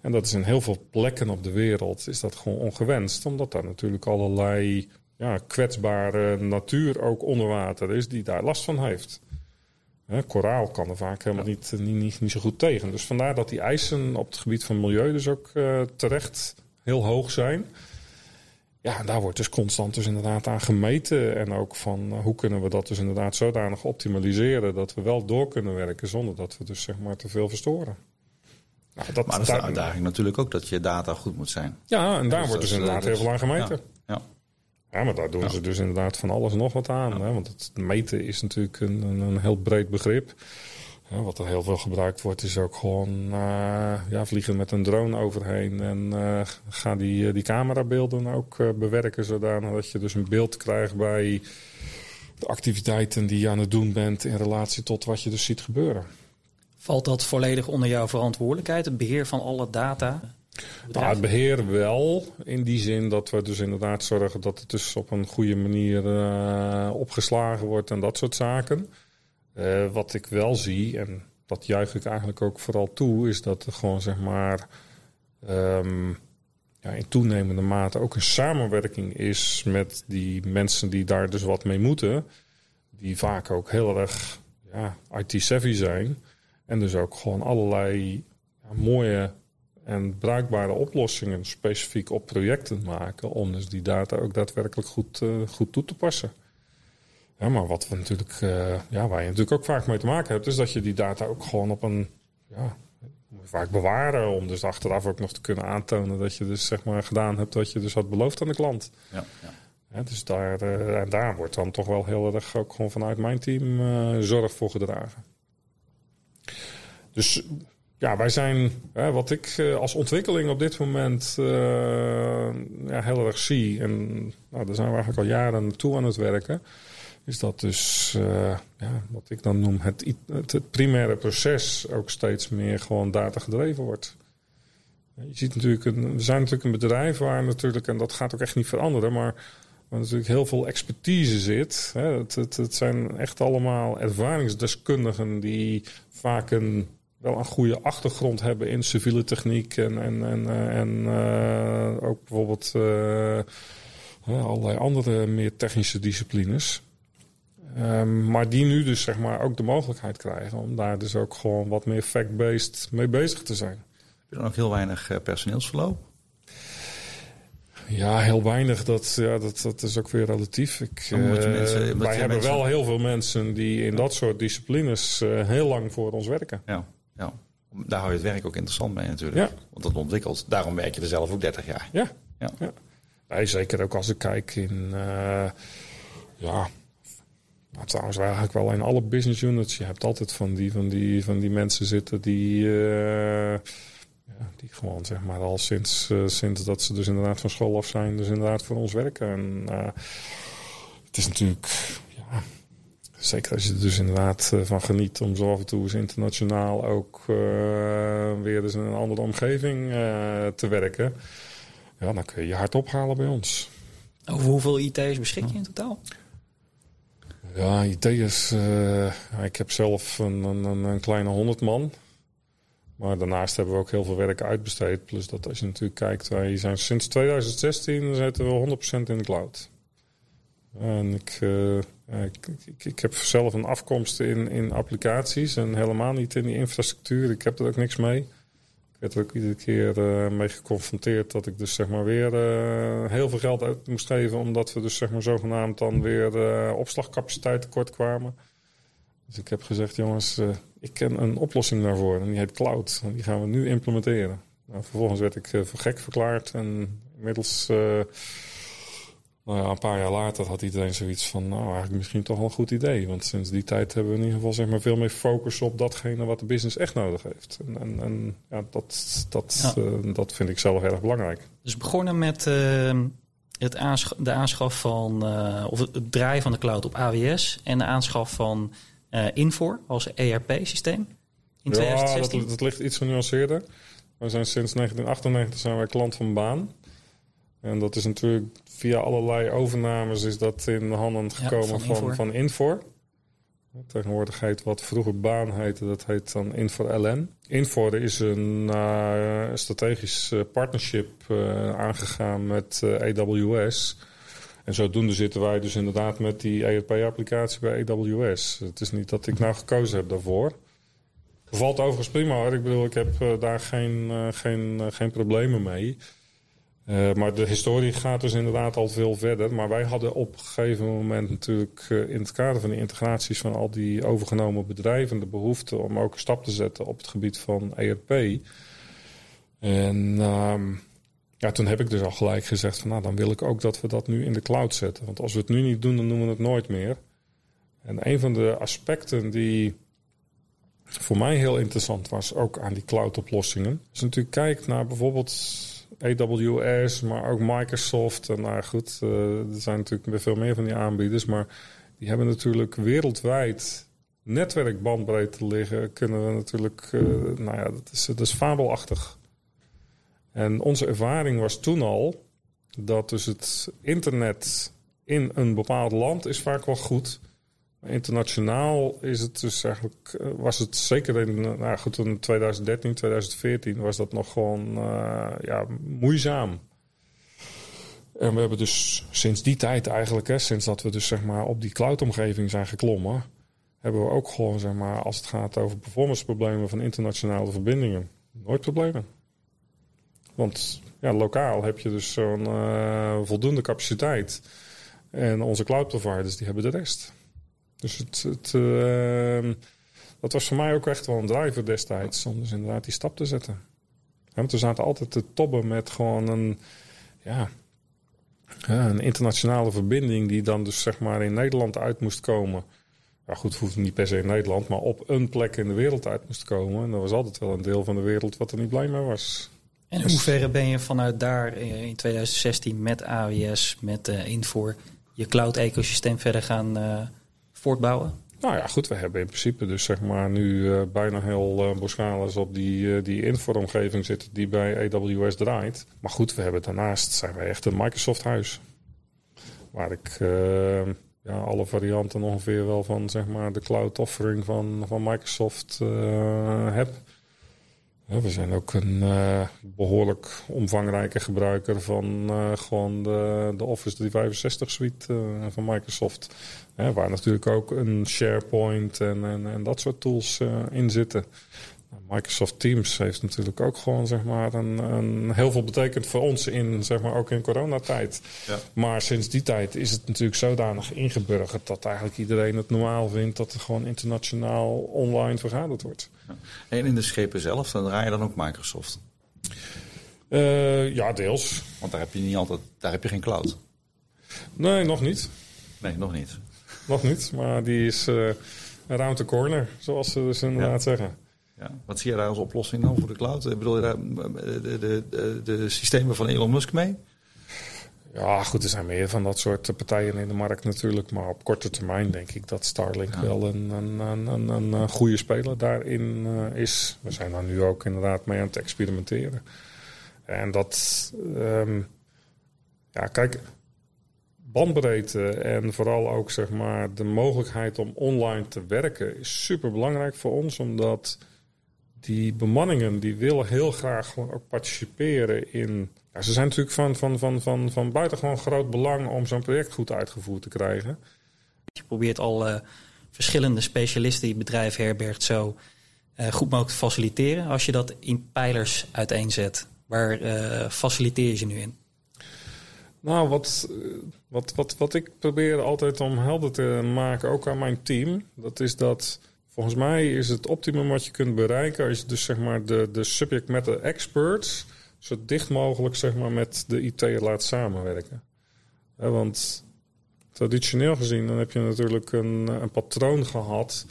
En dat is in heel veel plekken op de wereld is dat gewoon ongewenst. Omdat daar natuurlijk allerlei ja, kwetsbare natuur ook onder water is die daar last van heeft. Hè, koraal kan er vaak helemaal niet, niet, niet, niet zo goed tegen. Dus vandaar dat die eisen op het gebied van milieu dus ook eh, terecht heel hoog zijn. Ja, en daar wordt dus constant dus inderdaad aan gemeten. En ook van eh, hoe kunnen we dat dus inderdaad zodanig optimaliseren... dat we wel door kunnen werken zonder dat we dus zeg maar te veel verstoren. Nou, dat, Maar dat is de uitdaging natuurlijk ook dat je data goed moet zijn. ja, en daar Dus wordt dus inderdaad eh, heel veel aan gemeten. Ja. Ja. Ja, maar daar doen ze dus inderdaad van alles nog wat aan. Hè? Want het meten is natuurlijk een, een, heel breed begrip. Ja, wat er heel veel gebruikt wordt, is ook gewoon eh, ja, vliegen met een drone overheen. En eh, ga die, eh, die camerabeelden ook bewerken, zodanig dat je dus een beeld krijgt bij de activiteiten die je aan het doen bent in relatie tot wat je dus ziet gebeuren. Valt dat volledig onder jouw verantwoordelijkheid, het beheer van alle data? Nou, het beheer wel, in die zin dat we dus inderdaad zorgen dat het dus op een goede manier eh, opgeslagen wordt en dat soort zaken. Eh, wat ik wel zie, en dat juich ik eigenlijk ook vooral toe, is dat er gewoon zeg maar ehm, ja, in toenemende mate ook een samenwerking is met die mensen die daar dus wat mee moeten. Die vaak ook heel erg ja, IT-savvy zijn. En dus ook gewoon allerlei mooie en bruikbare oplossingen specifiek op projecten maken. Om dus die data ook daadwerkelijk goed, eh, goed toe te passen. Ja, maar wat we natuurlijk, eh, ja, waar je natuurlijk ook vaak mee te maken hebt, is dat je die data ook gewoon op een, ja, vaak bewaren. Om dus achteraf ook nog te kunnen aantonen dat je dus zeg maar gedaan hebt wat je dus had beloofd aan de klant. Ja, ja. Ja, dus daar, eh, en daar wordt dan toch wel heel erg ook gewoon vanuit mijn team zorg voor gedragen. Dus ja, wij zijn, hè, wat ik eh, als ontwikkeling op dit moment eh, ja, heel erg zie, en nou, daar zijn we eigenlijk al jaren naartoe aan het werken, is dat dus, eh, ja, wat ik dan noem, het, het primaire proces ook steeds meer gewoon data gedreven wordt. Je ziet natuurlijk, een, we zijn natuurlijk een bedrijf waar natuurlijk, en dat gaat ook echt niet veranderen, maar waar natuurlijk heel veel expertise zit. Hè. Het, het, het zijn echt allemaal ervaringsdeskundigen die vaak een, wel een goede achtergrond hebben in civiele techniek en, en, en, eh, en eh, ook bijvoorbeeld eh, allerlei andere meer technische disciplines. Ehm, maar die nu dus zeg maar ook de mogelijkheid krijgen om daar dus ook gewoon wat meer fact-based mee bezig te zijn. Heb je dan ook heel weinig personeelsverloop? Ja, heel weinig. Dat, ja, dat, dat is ook weer relatief. Ik, mensen, wij hebben wel heel veel mensen die in dat soort disciplines heel lang voor ons werken. Ja, ja. Daar hou je het werk ook interessant mee natuurlijk. Ja. Want dat ontwikkelt. Daarom werk je er zelf ook 30 jaar. Ja, ja. ja. Nee, zeker ook als ik kijk in... Uh, ja, nou, trouwens eigenlijk wel in alle business units. Je hebt altijd van die, van die, van die mensen zitten die... Uh, ja, die gewoon zeg maar al sinds, uh, sinds dat ze dus inderdaad van school af zijn... dus inderdaad voor ons werken. En het is natuurlijk... Ja, Zeker als je er dus inderdaad eh, van geniet om zo af en toe eens internationaal ook uh, weer eens in een andere omgeving uh, te werken. Ja, dan kun je je hard ophalen bij ons. Over hoeveel IT's beschik je in totaal? Ja, IT'ers. Uh, ik heb zelf een, een, een, kleine honderd man. Maar daarnaast hebben we ook heel veel werk uitbesteed. Plus dat als je natuurlijk kijkt, wij zijn sinds 2016 zitten we 100% in de cloud. En ik, uh, ik, ik, heb zelf een afkomst in, in applicaties en helemaal niet in die infrastructuur. Ik heb er ook niks mee. Ik werd er ook iedere keer uh, mee geconfronteerd dat ik dus zeg maar weer uh, heel veel geld uit moest geven. Omdat we dus zeg maar zogenaamd dan weer opslagcapaciteit tekort kwamen. Dus ik heb gezegd, jongens, ik ken een oplossing daarvoor. En die heet cloud. En die gaan we nu implementeren. Nou, vervolgens werd ik voor gek verklaard. En inmiddels nou ja, een paar jaar later had iedereen zoiets van, nou eigenlijk misschien toch wel een goed idee. Want sinds die tijd hebben we in ieder geval zeg maar, veel meer focus op datgene wat de business echt nodig heeft. En, en, en ja, dat, dat, eh, dat vind ik zelf erg belangrijk. Dus begonnen met uh, het aansch de aanschaf van, uh, of het draaien van de cloud op AWS en de aanschaf van Infor als ERP-systeem in 2016. Ja, dat, dat ligt iets genuanceerder. We zijn sinds 1998 zijn wij klant van Baan. En dat is natuurlijk via allerlei overnames is dat in de handen gekomen van, van, van, Infor. Tegenwoordig heet wat vroeger Baan heette, dat heet dan Infor LN. Infor is een uh, strategisch eh, partnership uh, aangegaan met AWS. En zodoende zitten wij dus inderdaad met die ERP-applicatie bij AWS. Het is niet dat ik nou gekozen heb daarvoor. Valt overigens prima hoor. Ik bedoel, ik heb daar geen, geen, geen problemen mee. Uh, maar de historie gaat dus inderdaad al veel verder. Maar wij hadden op een gegeven moment natuurlijk uh, in het kader van de integraties van al die overgenomen bedrijven de behoefte om ook een stap te zetten op het gebied van ERP. En uh, ja, toen heb ik dus al gelijk gezegd van nou dan wil ik ook dat we dat nu in de cloud zetten. Want als we het nu niet doen, dan noemen we het nooit meer. En een van de aspecten die voor mij heel interessant was, ook aan die cloud oplossingen, is natuurlijk kijkt naar bijvoorbeeld AWS, maar ook Microsoft. En nou goed, uh, er zijn natuurlijk weer veel meer van die aanbieders. Maar die hebben natuurlijk wereldwijd netwerkbandbreedte liggen. Kunnen we natuurlijk, uh, nou ja, dat is, dat is fabelachtig. En onze ervaring was toen al dat dus het internet in een bepaald land is vaak wel goed Internationaal is het dus eigenlijk, eh, was het zeker in, nou goed, in 2013, 2014 was dat nog gewoon uh, ja, moeizaam. En we hebben dus sinds die tijd eigenlijk, hè, sinds dat we dus zeg maar op die cloudomgeving zijn geklommen, hebben we ook gewoon zeg maar, als het gaat over performanceproblemen van internationale verbindingen, nooit problemen. Want ja, lokaal heb je dus zo'n voldoende capaciteit. En onze cloud providers die hebben de rest. Dus het, het uh, dat was voor mij ook echt wel een driver destijds. Om dus inderdaad die stap te zetten. want we zaten altijd te tobben met gewoon een, ja, een internationale verbinding die dan dus zeg maar in Nederland uit moest komen. Ja, goed, het hoeft niet per se in Nederland, maar op een plek in de wereld uit moest komen. En er was altijd wel een deel van de wereld wat er niet blij mee was. En in dus- hoeverre ben je vanuit daar in 2016 met AWS, met uh, Infor, je cloud-ecosysteem verder gaan uh, voortbouwen? Nou ja, goed. We hebben in principe dus zeg maar nu uh, bijna heel uh, op die, uh, die Infor-omgeving zitten die bij AWS draait. Maar goed, we hebben daarnaast zijn wij echt een Microsoft-huis. Waar ik ja, alle varianten ongeveer wel van zeg maar de cloud-offering van, van Microsoft heb. we zijn ook een behoorlijk omvangrijke gebruiker van gewoon de, de Office 365 suite van Microsoft. Waar natuurlijk ook een SharePoint en, en, en dat soort tools in zitten. Microsoft Teams heeft natuurlijk ook gewoon zeg maar, een, een heel veel betekend voor ons in, zeg maar, ook in coronatijd. Ja. Maar sinds die tijd is het natuurlijk zodanig ingeburgerd dat eigenlijk iedereen het normaal vindt dat er gewoon internationaal online vergaderd wordt. Ja. En in de schepen zelf, dan draai je dan ook Microsoft? Uh, ja, deels. Want daar heb je niet altijd, daar heb je geen cloud. Nee, nog niet. Nee, nog niet. Nog niet, maar die is uh, around the corner, zoals ze dus inderdaad zeggen. Ja. Wat zie je daar als oplossing dan voor de cloud? Bedoel je daar de, de, de, de systemen van Elon Musk mee? Ja, goed, er zijn meer van dat soort partijen in de markt natuurlijk. Maar op korte termijn denk ik dat Starlink wel een, een, een, een, een goede speler daarin uh, is. We zijn daar nu ook inderdaad mee aan het experimenteren. En dat, um, ja, kijk, bandbreedte en vooral ook zeg maar de mogelijkheid om online te werken is super belangrijk voor ons, omdat die bemanningen die willen heel graag gewoon ook participeren in. Ja, ze zijn natuurlijk van, van, van, van, van buitengewoon groot belang om zo'n project goed uitgevoerd te krijgen. Je probeert al uh, verschillende specialisten die het bedrijf herbergt zo uh, goed mogelijk te faciliteren. Als je dat in pijlers uiteenzet, waar uh, faciliteer je ze nu in? Nou, wat, wat, wat, wat ik probeer altijd om helder te maken, ook aan mijn team, dat is dat Volgens mij is het optimum wat je kunt bereiken als je dus zeg maar de, de subject matter experts zo dicht mogelijk zeg maar met de IT laat samenwerken. want traditioneel gezien dan heb je natuurlijk een, een patroon gehad.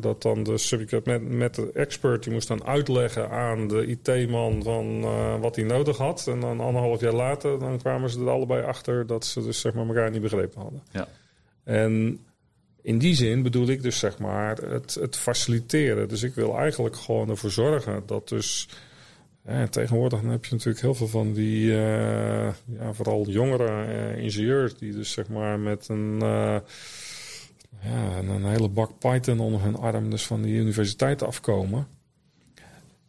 Dat dan de subject met, met de expert die moest dan uitleggen aan de IT-man van uh, wat hij nodig had. En dan anderhalf jaar later dan kwamen ze er allebei achter dat ze dus zeg maar elkaar niet begrepen hadden. Ja. En in die zin bedoel ik dus zeg maar het, het faciliteren. Dus ik wil eigenlijk gewoon ervoor zorgen dat dus... tegenwoordig heb je natuurlijk heel veel van die, uh, ja, vooral jongere uh, ingenieurs die dus zeg maar met een, uh, ja, een hele bak Python onder hun arm dus van de universiteit afkomen.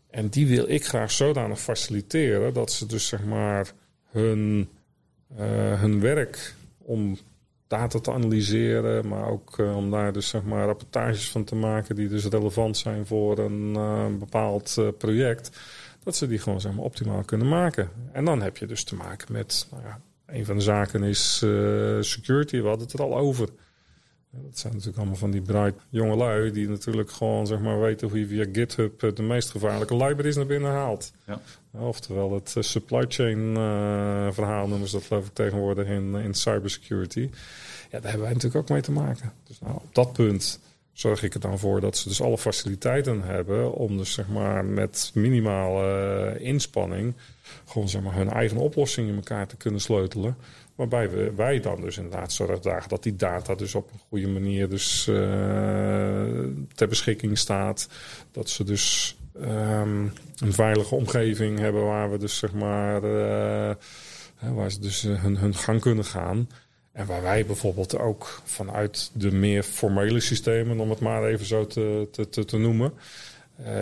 En die wil ik graag zodanig faciliteren dat ze dus zeg maar hun, hun werk om data te analyseren, maar ook uh, om daar dus zeg maar rapportages van te maken die dus relevant zijn voor een uh, bepaald project, dat ze die gewoon zeg maar optimaal kunnen maken. En dan heb je dus te maken met, nou ja, een van de zaken is security, we hadden het er al over. Dat zijn natuurlijk allemaal van die bright jonge lui die natuurlijk gewoon zeg maar weten hoe je via GitHub de meest gevaarlijke libraries naar binnen haalt. Ja. Oftewel het supply chain verhaal noemen ze dat geloof ik tegenwoordig in, in cybersecurity. Ja, daar hebben wij natuurlijk ook mee te maken. Dus nou, op dat punt zorg ik er dan voor dat ze dus alle faciliteiten hebben om dus zeg maar met minimale inspanning gewoon zeg maar hun eigen oplossing in elkaar te kunnen sleutelen. Waarbij we, wij dan dus inderdaad zorgen dragen dat die data dus op een goede manier dus, uh, ter beschikking staat. Dat ze dus um, een veilige omgeving hebben waar we dus zeg maar uh, waar ze dus hun, hun gang kunnen gaan. En waar wij bijvoorbeeld ook vanuit de meer formele systemen, om het maar even zo te, te, te, noemen,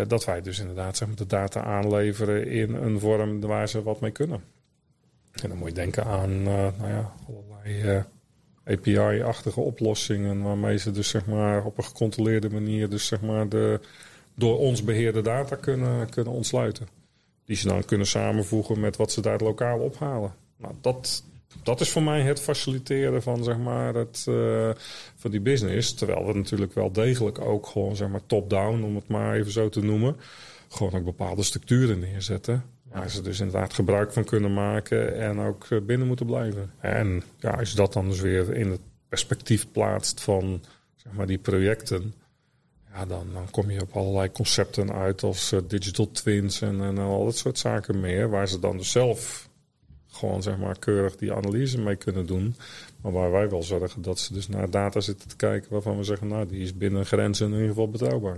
dat wij dus inderdaad zeg maar, de data aanleveren in een vorm waar ze wat mee kunnen. En dan moet je denken aan uh, nou ja, allerlei uh, API-achtige oplossingen waarmee ze dus zeg maar op een gecontroleerde manier dus zeg maar de door ons beheerde data kunnen, kunnen ontsluiten. Die ze dan kunnen samenvoegen met wat ze daar lokaal ophalen. Nou, dat, dat is voor mij het faciliteren van, zeg maar, het, uh, van die business. Terwijl we natuurlijk wel degelijk ook gewoon zeg maar, top-down, om het maar even zo te noemen, gewoon ook bepaalde structuren neerzetten. Waar ze dus inderdaad gebruik van kunnen maken en ook eh, binnen moeten blijven. En ja, als je dat dan dus weer in het perspectief plaatst van zeg maar, die projecten. Ja, dan, dan kom je op allerlei concepten uit als uh, digital twins en, en al dat soort zaken meer. Waar ze dan dus zelf gewoon zeg maar keurig die analyse mee kunnen doen. Maar waar wij wel zorgen dat ze dus naar data zitten te kijken waarvan we zeggen, nou die is binnen grenzen in ieder geval betrouwbaar.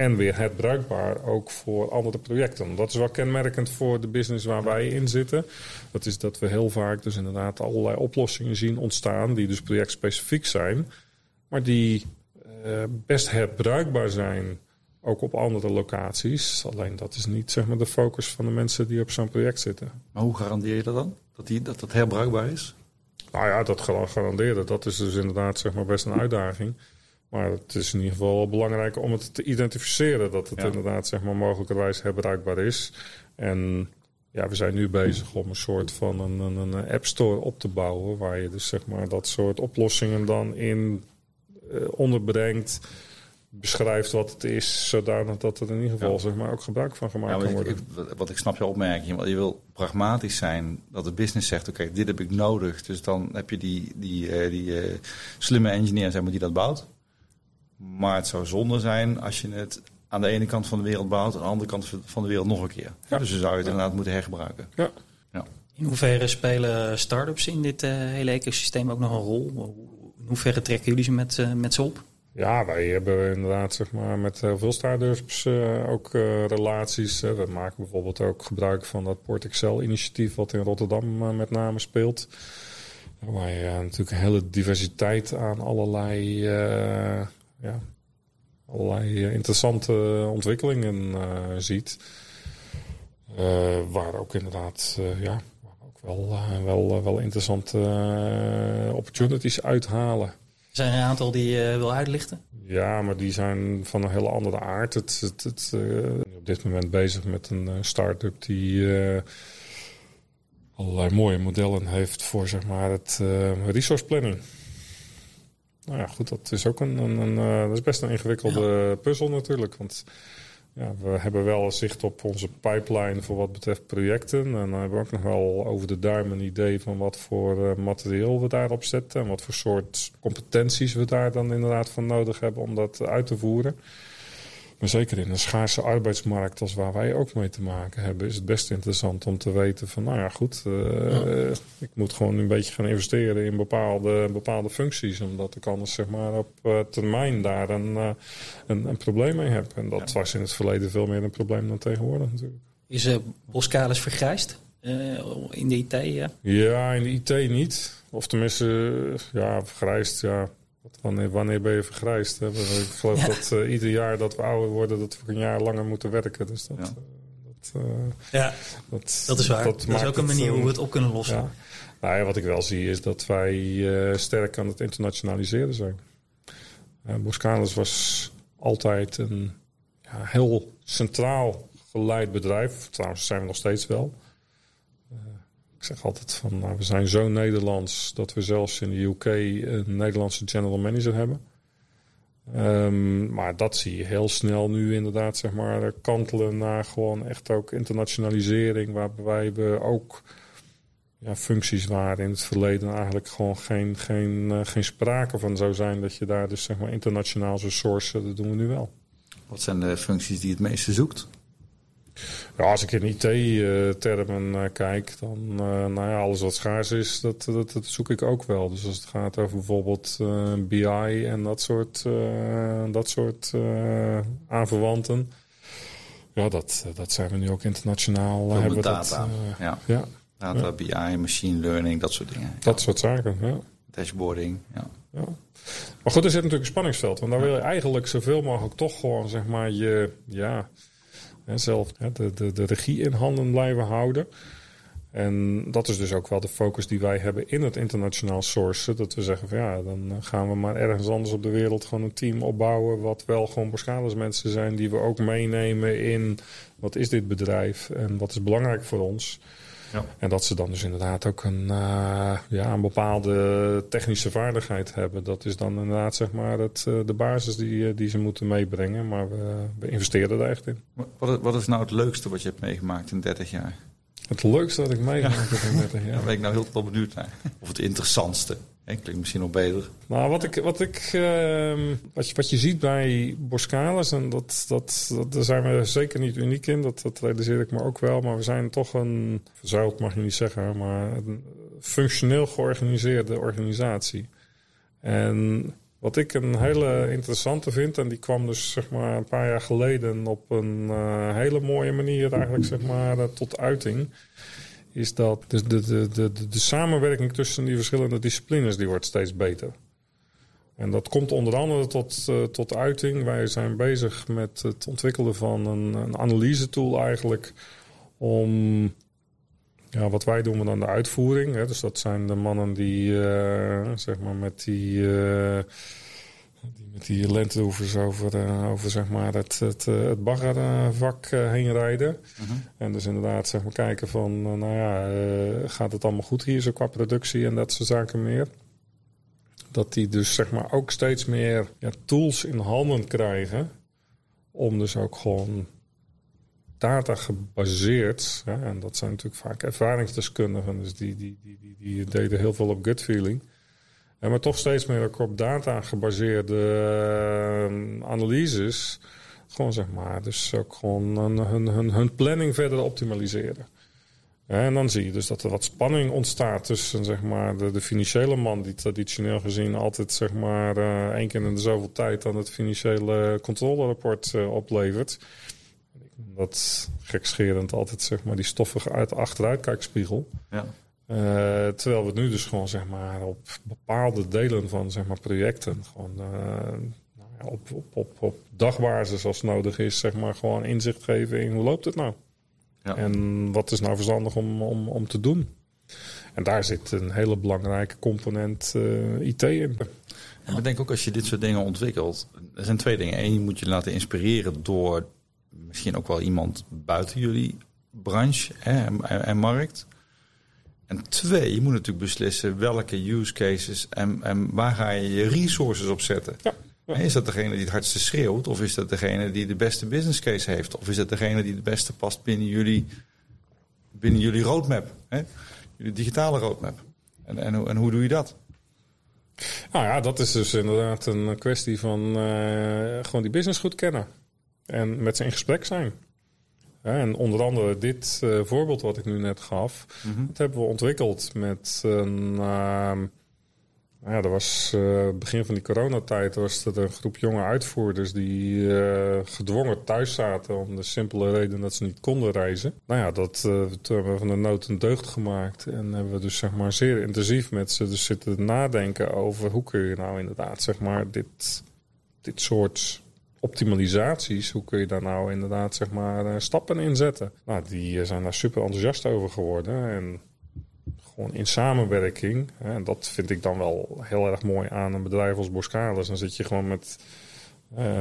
En weer het bruikbaar ook voor andere projecten. Dat is wel kenmerkend voor de business waar wij in zitten. Dat is dat we heel vaak dus inderdaad allerlei oplossingen zien ontstaan die dus projectspecifiek zijn. Maar die uh, best herbruikbaar zijn ook op andere locaties. Alleen dat is niet zeg maar, de focus van de mensen die op zo'n project zitten. Maar hoe garandeer je dat dan? Dat die, dat, dat herbruikbaar is? Nou ja, dat garanderen, dat is dus inderdaad zeg maar, best een uitdaging. Maar het is in ieder geval belangrijk om het te identificeren dat het inderdaad zeg maar, mogelijkerwijs herbruikbaar is. En ja, we zijn nu bezig om een soort van een, een, een app store op te bouwen. Waar je dus zeg maar dat soort oplossingen dan in uh, onderbrengt. Beschrijft wat het is, zodanig dat er in ieder geval zeg maar, ook gebruik van gemaakt kan worden. Ik, wat ik snap je opmerking, want je wil pragmatisch zijn. Dat de business zegt, oké, dit heb ik nodig. Dus dan heb je die, die, uh, die uh, slimme engineer zeg maar, die dat bouwt. Maar het zou zonde zijn als je het aan de ene kant van de wereld bouwt, aan de andere kant van de wereld nog een keer. Ja. Dus dan zou je het inderdaad moeten hergebruiken. Ja. ja. In hoeverre spelen start-ups in dit uh, hele ecosysteem ook nog een rol? In hoeverre trekken jullie ze met, uh, met ze op? Ja, wij hebben inderdaad zeg maar, met heel veel start-ups uh, ook relaties. we maken bijvoorbeeld ook gebruik van dat Port Excel initiatief wat in Rotterdam met name speelt. Waar je natuurlijk een hele diversiteit aan allerlei ja, allerlei eh, interessante ontwikkelingen uh, ziet. Uh, waar ook inderdaad ja, ook wel, wel, wel interessante opportunities uithalen. Zijn er een aantal die je wil uitlichten? Ja, maar die zijn van een hele andere aard. Het, het, het op dit moment bezig met een start-up die allerlei mooie modellen heeft voor zeg maar, het resource planning. Nou ja, goed, dat is ook een, een, een uh, dat is best een ingewikkelde puzzel natuurlijk. Want ja, we hebben wel zicht op onze pipeline voor wat betreft projecten. En dan hebben we ook nog wel over de duim een idee van wat voor uh, materieel we daarop zetten. En wat voor soort competenties we daar dan inderdaad van nodig hebben om dat uit te voeren. Maar zeker in een schaarse arbeidsmarkt als waar wij ook mee te maken hebben, is het best interessant om te weten van, nou ja, goed, uh, ik moet gewoon een beetje gaan investeren in bepaalde, bepaalde functies, omdat ik anders zeg maar op uh, termijn daar een, uh, een, een, probleem mee heb. En dat was in het verleden veel meer een probleem dan tegenwoordig natuurlijk. Is uh, Boskalis vergrijsd in de IT? Ja? ja, in de IT niet. Of tenminste, ja, vergrijsd, ja Wanneer, wanneer ben je vergrijsd? Ik geloof dat uh, ieder jaar dat we ouder worden, dat we een jaar langer moeten werken. Dus dat, ja. Uh, dat, uh, ja, dat, dat, is waar. Dat, dat is ook een manier hoe we het op kunnen lossen. Ja. Nou ja, wat ik wel zie is dat wij sterk aan het internationaliseren zijn. Uh, Boskalis was altijd een ja, heel centraal geleid bedrijf. Trouwens zijn we nog steeds wel. Ik zeg altijd van, nou, we zijn zo Nederlands dat we zelfs in de UK een Nederlandse general manager hebben. Um, maar dat zie je heel snel nu inderdaad, zeg maar, kantelen naar gewoon echt ook internationalisering. Waarbij we ook ja, functies waar in het verleden eigenlijk gewoon geen, geen, uh, geen sprake van zou zijn. Dat je daar dus zeg maar internationaal zou sourcen, dat doen we nu wel. Wat zijn de functies die het meeste zoekt? Ja, als ik in IT-termen uh, kijk, dan uh, nou ja, alles wat schaars is, dat, dat, dat, zoek ik ook wel. Dus als het gaat over bijvoorbeeld uh, BI en dat soort, dat soort aanverwanten. Ja, dat, dat zijn we nu ook internationaal. hebben we data. Dat, ja. ja. Data. BI, machine learning, dat soort dingen. Dat soort zaken, ja. Dashboarding, ja. ja. Maar goed, er zit natuurlijk een spanningsveld. Want daar wil je eigenlijk zoveel mogelijk toch gewoon, zeg maar, je... Ja, zelf de, de, de regie in handen blijven houden. En dat is dus ook wel de focus die wij hebben in het internationaal sourcen. Dat we zeggen van ja, dan gaan we maar ergens anders op de wereld gewoon een team opbouwen. Wat wel gewoon mensen zijn die we ook meenemen in wat is dit bedrijf en wat is belangrijk voor ons. Ja. En dat ze dan dus inderdaad ook een, uh, ja, een bepaalde technische vaardigheid hebben. Dat is dan inderdaad zeg maar het, uh, de basis die, uh, die ze moeten meebrengen. Maar we, we investeren daar echt in. Wat, wat is nou het leukste wat je hebt meegemaakt in 30 jaar? Het leukste dat ik meegemaakt heb in 30 jaar? Daar ben ik nou heel veel benieuwd naar. Of het interessantste? Ik klinkt misschien nog beter. Nou, wat ik, wat ik uh, wat, je, wat je ziet bij Boskalis, en dat, dat, dat, daar zijn we zeker niet uniek in, dat, dat realiseer ik me ook wel, maar we zijn toch een, verzuild mag je niet zeggen, maar een functioneel georganiseerde organisatie. En wat ik een hele interessante vind, en die kwam dus zeg maar een paar jaar geleden op een uh, hele mooie manier eigenlijk zeg maar uh, tot uiting is dat de, de, de, de, de samenwerking tussen die verschillende disciplines die wordt steeds beter. En dat komt onder andere tot, uh, tot uiting. Wij zijn bezig met het ontwikkelen van een, een analyse tool eigenlijk om ja, wat wij doen we dan de uitvoering. Hè. Dus dat zijn de mannen die uh, zeg maar met die, uh, die met die lentehoevers over, uh, over zeg maar het, het, het baggervak heen rijden. -huh. En dus inderdaad zeg maar kijken van nou ja, gaat het allemaal goed hier zo qua productie en dat soort zaken meer dat die dus zeg maar ook steeds meer ja, tools in handen krijgen. Om dus ook gewoon data gebaseerd, hè, en dat zijn natuurlijk vaak ervaringsdeskundigen, dus die, die, die, die, die deden heel veel op gut feeling. Ja, maar toch steeds meer op data gebaseerde uh, analyses. Gewoon zeg maar, dus ook gewoon hun, hun, hun, planning verder optimaliseren. En dan zie je dus dat er wat spanning ontstaat tussen zeg maar, de, financiële man, die traditioneel gezien altijd zeg maar, uh, één keer in de zoveel tijd dan het financiële controlerapport uh, oplevert. Dat gekscherend altijd zeg maar, die stoffige uit achteruitkijkspiegel. Ja. Uh, terwijl we nu dus gewoon zeg maar, op bepaalde delen van zeg maar, projecten gewoon nou op, op, op, op dagbasis als nodig is, zeg maar, gewoon inzicht geven in hoe loopt het nou. Ja. En wat is nou verstandig om, om, om te doen? En daar zit een hele belangrijke component uh, IT in. En ik denk ook als je dit soort dingen ontwikkelt, er zijn twee dingen. Eén, je moet je laten inspireren door misschien ook wel iemand buiten jullie branche hè, en, en, markt. En twee, je moet natuurlijk beslissen welke use cases en, en waar ga je je resources op zetten. Ja. Is dat degene die het hardste schreeuwt? Of is dat degene die de beste business case heeft? Of is dat degene die het beste past binnen jullie, binnen jullie roadmap? Hè? Jullie digitale roadmap. En, en, en hoe doe je dat? Nou ja, dat is dus inderdaad een kwestie van uh, gewoon die business goed kennen. En met ze in gesprek zijn. En onder andere dit uh, voorbeeld wat ik nu net gaf, mm -hmm. dat hebben we ontwikkeld met een. Uh, nou ja, er was uh, begin van die coronatijd was er een groep jonge uitvoerders die uh, gedwongen thuis zaten om de simpele reden dat ze niet konden reizen. Nou ja, dat uh, toen hebben we van de nood een deugd gemaakt en hebben we dus zeg maar zeer intensief met ze dus zitten nadenken over hoe kun je nou inderdaad zeg maar dit, dit soort optimalisaties, hoe kun je daar nou inderdaad zeg maar stappen in zetten. Nou, die zijn daar super enthousiast over geworden en gewoon in samenwerking. Hè, en dat vind ik dan wel heel erg mooi aan een bedrijf als Boskalis. Dan zit je gewoon met uh,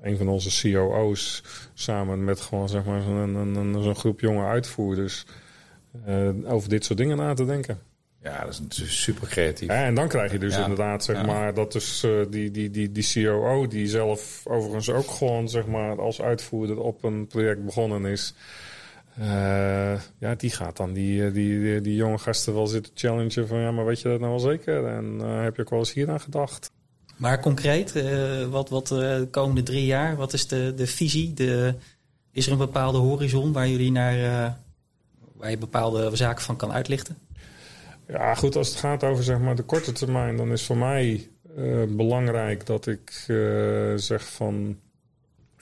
een van onze COO's samen met gewoon zeg maar zo'n een, een, zo'n groep jonge uitvoerders over dit soort dingen na te denken. Ja, dat is super creatief. Ja, en dan krijg je dus ja. inderdaad, zeg ja. maar, dat dus uh, die, die, die, die COO, die zelf overigens ook gewoon, zeg maar, als uitvoerder op een project begonnen is. Uh, ja, die gaat dan die, die, die, die, jonge gasten wel zitten challengen van ja, maar weet je dat nou wel zeker? En uh, heb je ook wel eens hier aan gedacht? Maar concreet, uh, wat, wat de komende drie jaar, wat is de, de visie? De, is er een bepaalde horizon waar jullie naar, waar je bepaalde zaken van kan uitlichten? Ja, goed, als het gaat over zeg maar de korte termijn, dan is voor mij belangrijk dat ik zeg van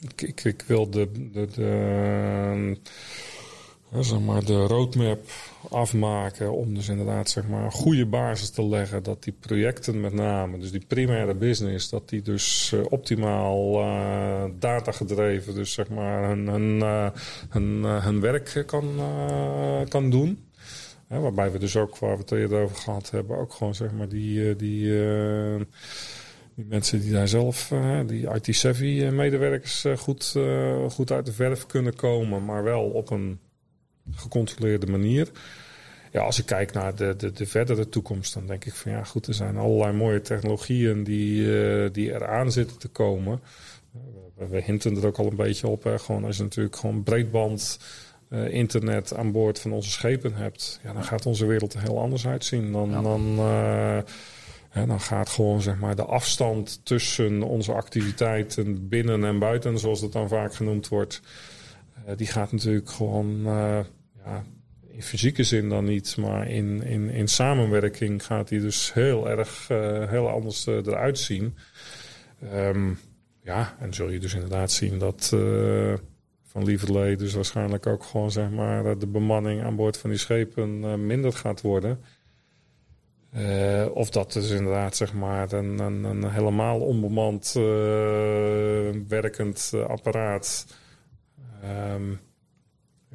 ik, ik, ik wil de, de, de zeg maar de roadmap afmaken om dus inderdaad zeg maar een goede basis te leggen dat die projecten met name, dus die primaire business, dat die dus optimaal uh, data gedreven, dus zeg maar hun, hun, hun, hun werk kan, kan doen. Waarbij we dus ook, waar we het eerder over gehad hebben, ook gewoon zeg maar die, die, die mensen die daar zelf, die IT-savvy medewerkers goed, goed uit de verf kunnen komen, maar wel op een gecontroleerde manier. Ja, als ik kijk naar de, de, de verdere toekomst, dan denk ik van ja, goed, er zijn allerlei mooie technologieën die, die eraan zitten te komen. We, we, hinten er ook al een beetje op. Hè. Gewoon als je natuurlijk gewoon breedband uh, internet aan boord van onze schepen hebt, ja, dan gaat onze wereld er heel anders uitzien. Dan, ja. dan, uh, hè, dan gaat gewoon zeg maar de afstand tussen onze activiteiten binnen en buiten, zoals dat dan vaak genoemd wordt, die gaat natuurlijk gewoon ja, in fysieke zin dan niet, maar in, in, in samenwerking gaat die dus heel erg heel anders eruit zien. Um, ja, en zul je dus inderdaad zien dat van Lieverlee dus waarschijnlijk ook gewoon zeg maar de bemanning aan boord van die schepen minder gaat worden. Uh, of dat is inderdaad zeg maar een, een, een helemaal onbemand werkend apparaat. Um,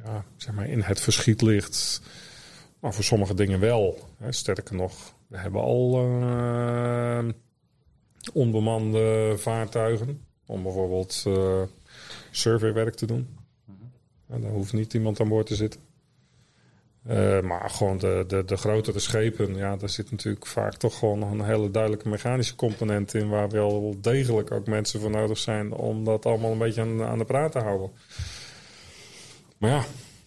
ja, zeg maar in het verschiet ligt. Maar voor sommige dingen wel. Hè. Sterker nog, we hebben al onbemande vaartuigen. Om bijvoorbeeld surveywerk te doen. En daar hoeft niet iemand aan boord te zitten. Uh, maar gewoon de, de, de grotere schepen, ja, daar zit natuurlijk vaak toch gewoon nog een hele duidelijke mechanische component in. Waar wel degelijk ook mensen voor nodig zijn om dat allemaal een beetje aan, aan de praat te houden. Maar ja,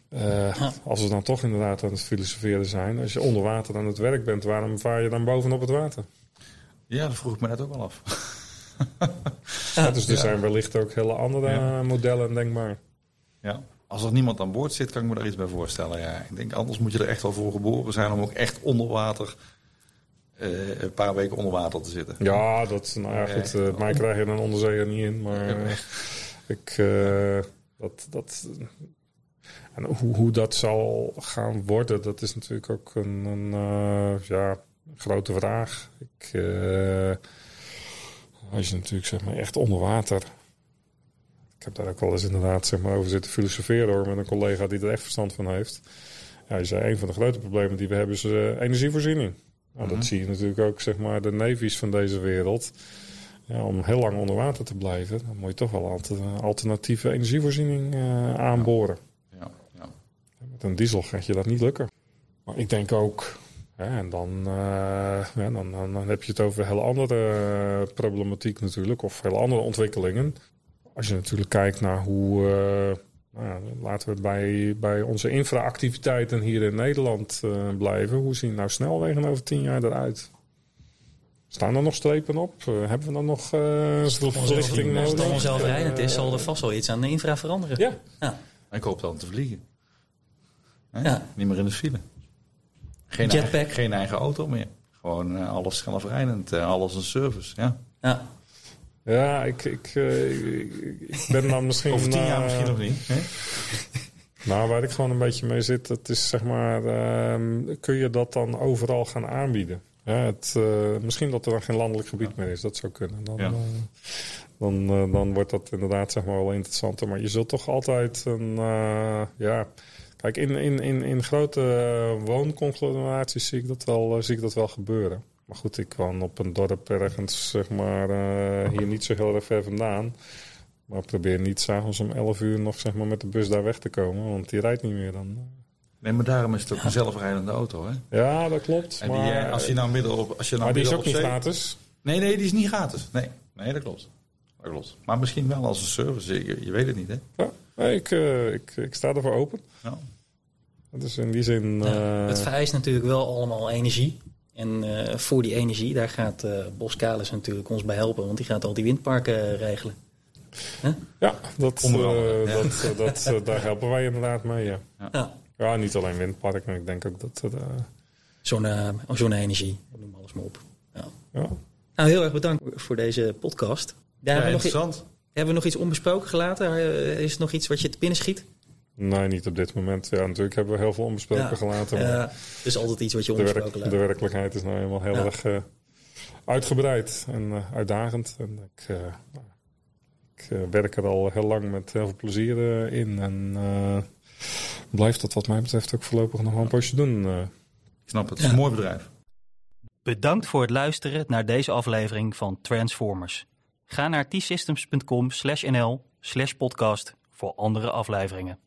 uh, als we dan toch inderdaad aan het filosoferen zijn. Als je onder water aan het werk bent, waarom vaar je dan bovenop het water? Ja, dat vroeg ik me net ook wel af. Ja, dus er zijn wellicht ook hele andere modellen denkbaar. Ja. Als er niemand aan boord zit, kan ik me daar iets bij voorstellen. Ja, ik denk, anders moet je er echt wel voor geboren zijn om ook echt onder water, uh, een paar weken onder water te zitten. Ja, dat, nou ja, goed, uh, mij krijg je een onderzeeër niet in, maar uh, ik, dat, dat, en hoe, hoe dat zal gaan worden, dat is natuurlijk ook een, een ja, grote vraag. Ik, als je natuurlijk zeg maar echt onder water ik heb daar ook wel eens inderdaad zeg maar, over zitten filosoferen hoor, met een collega die er echt verstand van heeft. Ja, je zei, een van de grote problemen die we hebben is uh, energievoorziening. Nou, Dat mhm. zie je natuurlijk ook, zeg maar, de navies van deze wereld. Ja, om heel lang onder water te blijven, dan moet je toch wel alternatieve energievoorziening uh, aanboren. Ja, ja. Met een diesel gaat je dat niet lukken. Maar ik denk ook, en dan, uh, ja, dan, dan, dan, heb je het over hele andere problematiek natuurlijk, of hele andere ontwikkelingen. Als je natuurlijk kijkt naar hoe, uh, nou, laten we het bij, bij onze infraactiviteiten hier in Nederland uh, blijven. Hoe zien nou snelwegen over tien jaar eruit? Staan er nog strepen op? Uh, hebben we dan nog uh, nodig? Als het allemaal zelfrijdend is, zal er vast wel iets aan de infra veranderen. Ja. ja. Ik hoop dan te vliegen. Ja. Niet meer in de file. Geen, Jetpack. Eigen, geen eigen auto meer. Gewoon alles zelfrijdend, alles een service. Ja. ja. Ja, ik, ik, uh, ik, ben dan misschien... Over tien jaar misschien nog niet. Hè? Nou, waar ik gewoon een beetje mee zit, dat is zeg maar... Uh, kun je dat dan overal gaan aanbieden? Ja, het, uh, misschien dat er dan geen landelijk gebied meer is. Dat zou kunnen. Dan, ja. dan, dan wordt dat inderdaad zeg maar wel interessanter. Maar je zult toch altijd een... ja, kijk, in, in, in, in grote woonconglomeraties zie ik dat wel, zie ik dat wel gebeuren. Maar goed, ik woon op een dorp ergens, zeg maar, uh, hier niet zo heel erg ver vandaan. Maar probeer niet s'avonds om 11 uur nog zeg maar, met de bus daar weg te komen, want die rijdt niet meer dan. Nee, maar daarom is het ook een zelfrijdende auto, hè? Ja, dat klopt. En maar, die, als je nou midden op. Als je nou maar die is ook niet gratis? Nee, nee, die is niet gratis. Nee, nee dat klopt. Dat klopt. Maar misschien wel als een service, je, je weet het niet, hè? Ja, nee, ik, uh, ik, ik sta ervoor open. Ja. Dus in die zin. Ja, uh, het vereist natuurlijk wel allemaal energie. En uh, voor die energie, daar gaat uh, Boskalis natuurlijk ons bij helpen, want die gaat al die windparken regelen. Huh? Ja, dat, uh, ja. dat, dat daar helpen wij inderdaad mee. Ja. Ja. ja. niet alleen windparken, maar ik denk ook dat. Zonne-energie, noem alles maar op. Ja. ja. Nou, heel erg bedankt voor deze podcast. Daar hebben, we nog, hebben we nog iets onbesproken gelaten? Is er nog iets wat je te binnen schiet? Nee, niet op dit moment. Ja, natuurlijk hebben we heel veel onbesproken gelaten. Maar ja, dus altijd iets wat je onbesproken de, werk, de werkelijkheid is nou helemaal heel erg uh, uitgebreid en uh, uitdagend. En ik, uh, ik werk er al heel lang met heel veel plezier in. En blijf dat wat mij betreft ook voorlopig nog wel een poosje doen. Ik snap het. Het is een mooi bedrijf. Bedankt voor het luisteren naar deze aflevering van Transformers. Ga naar t-systems.com slash nl slash podcast voor andere afleveringen.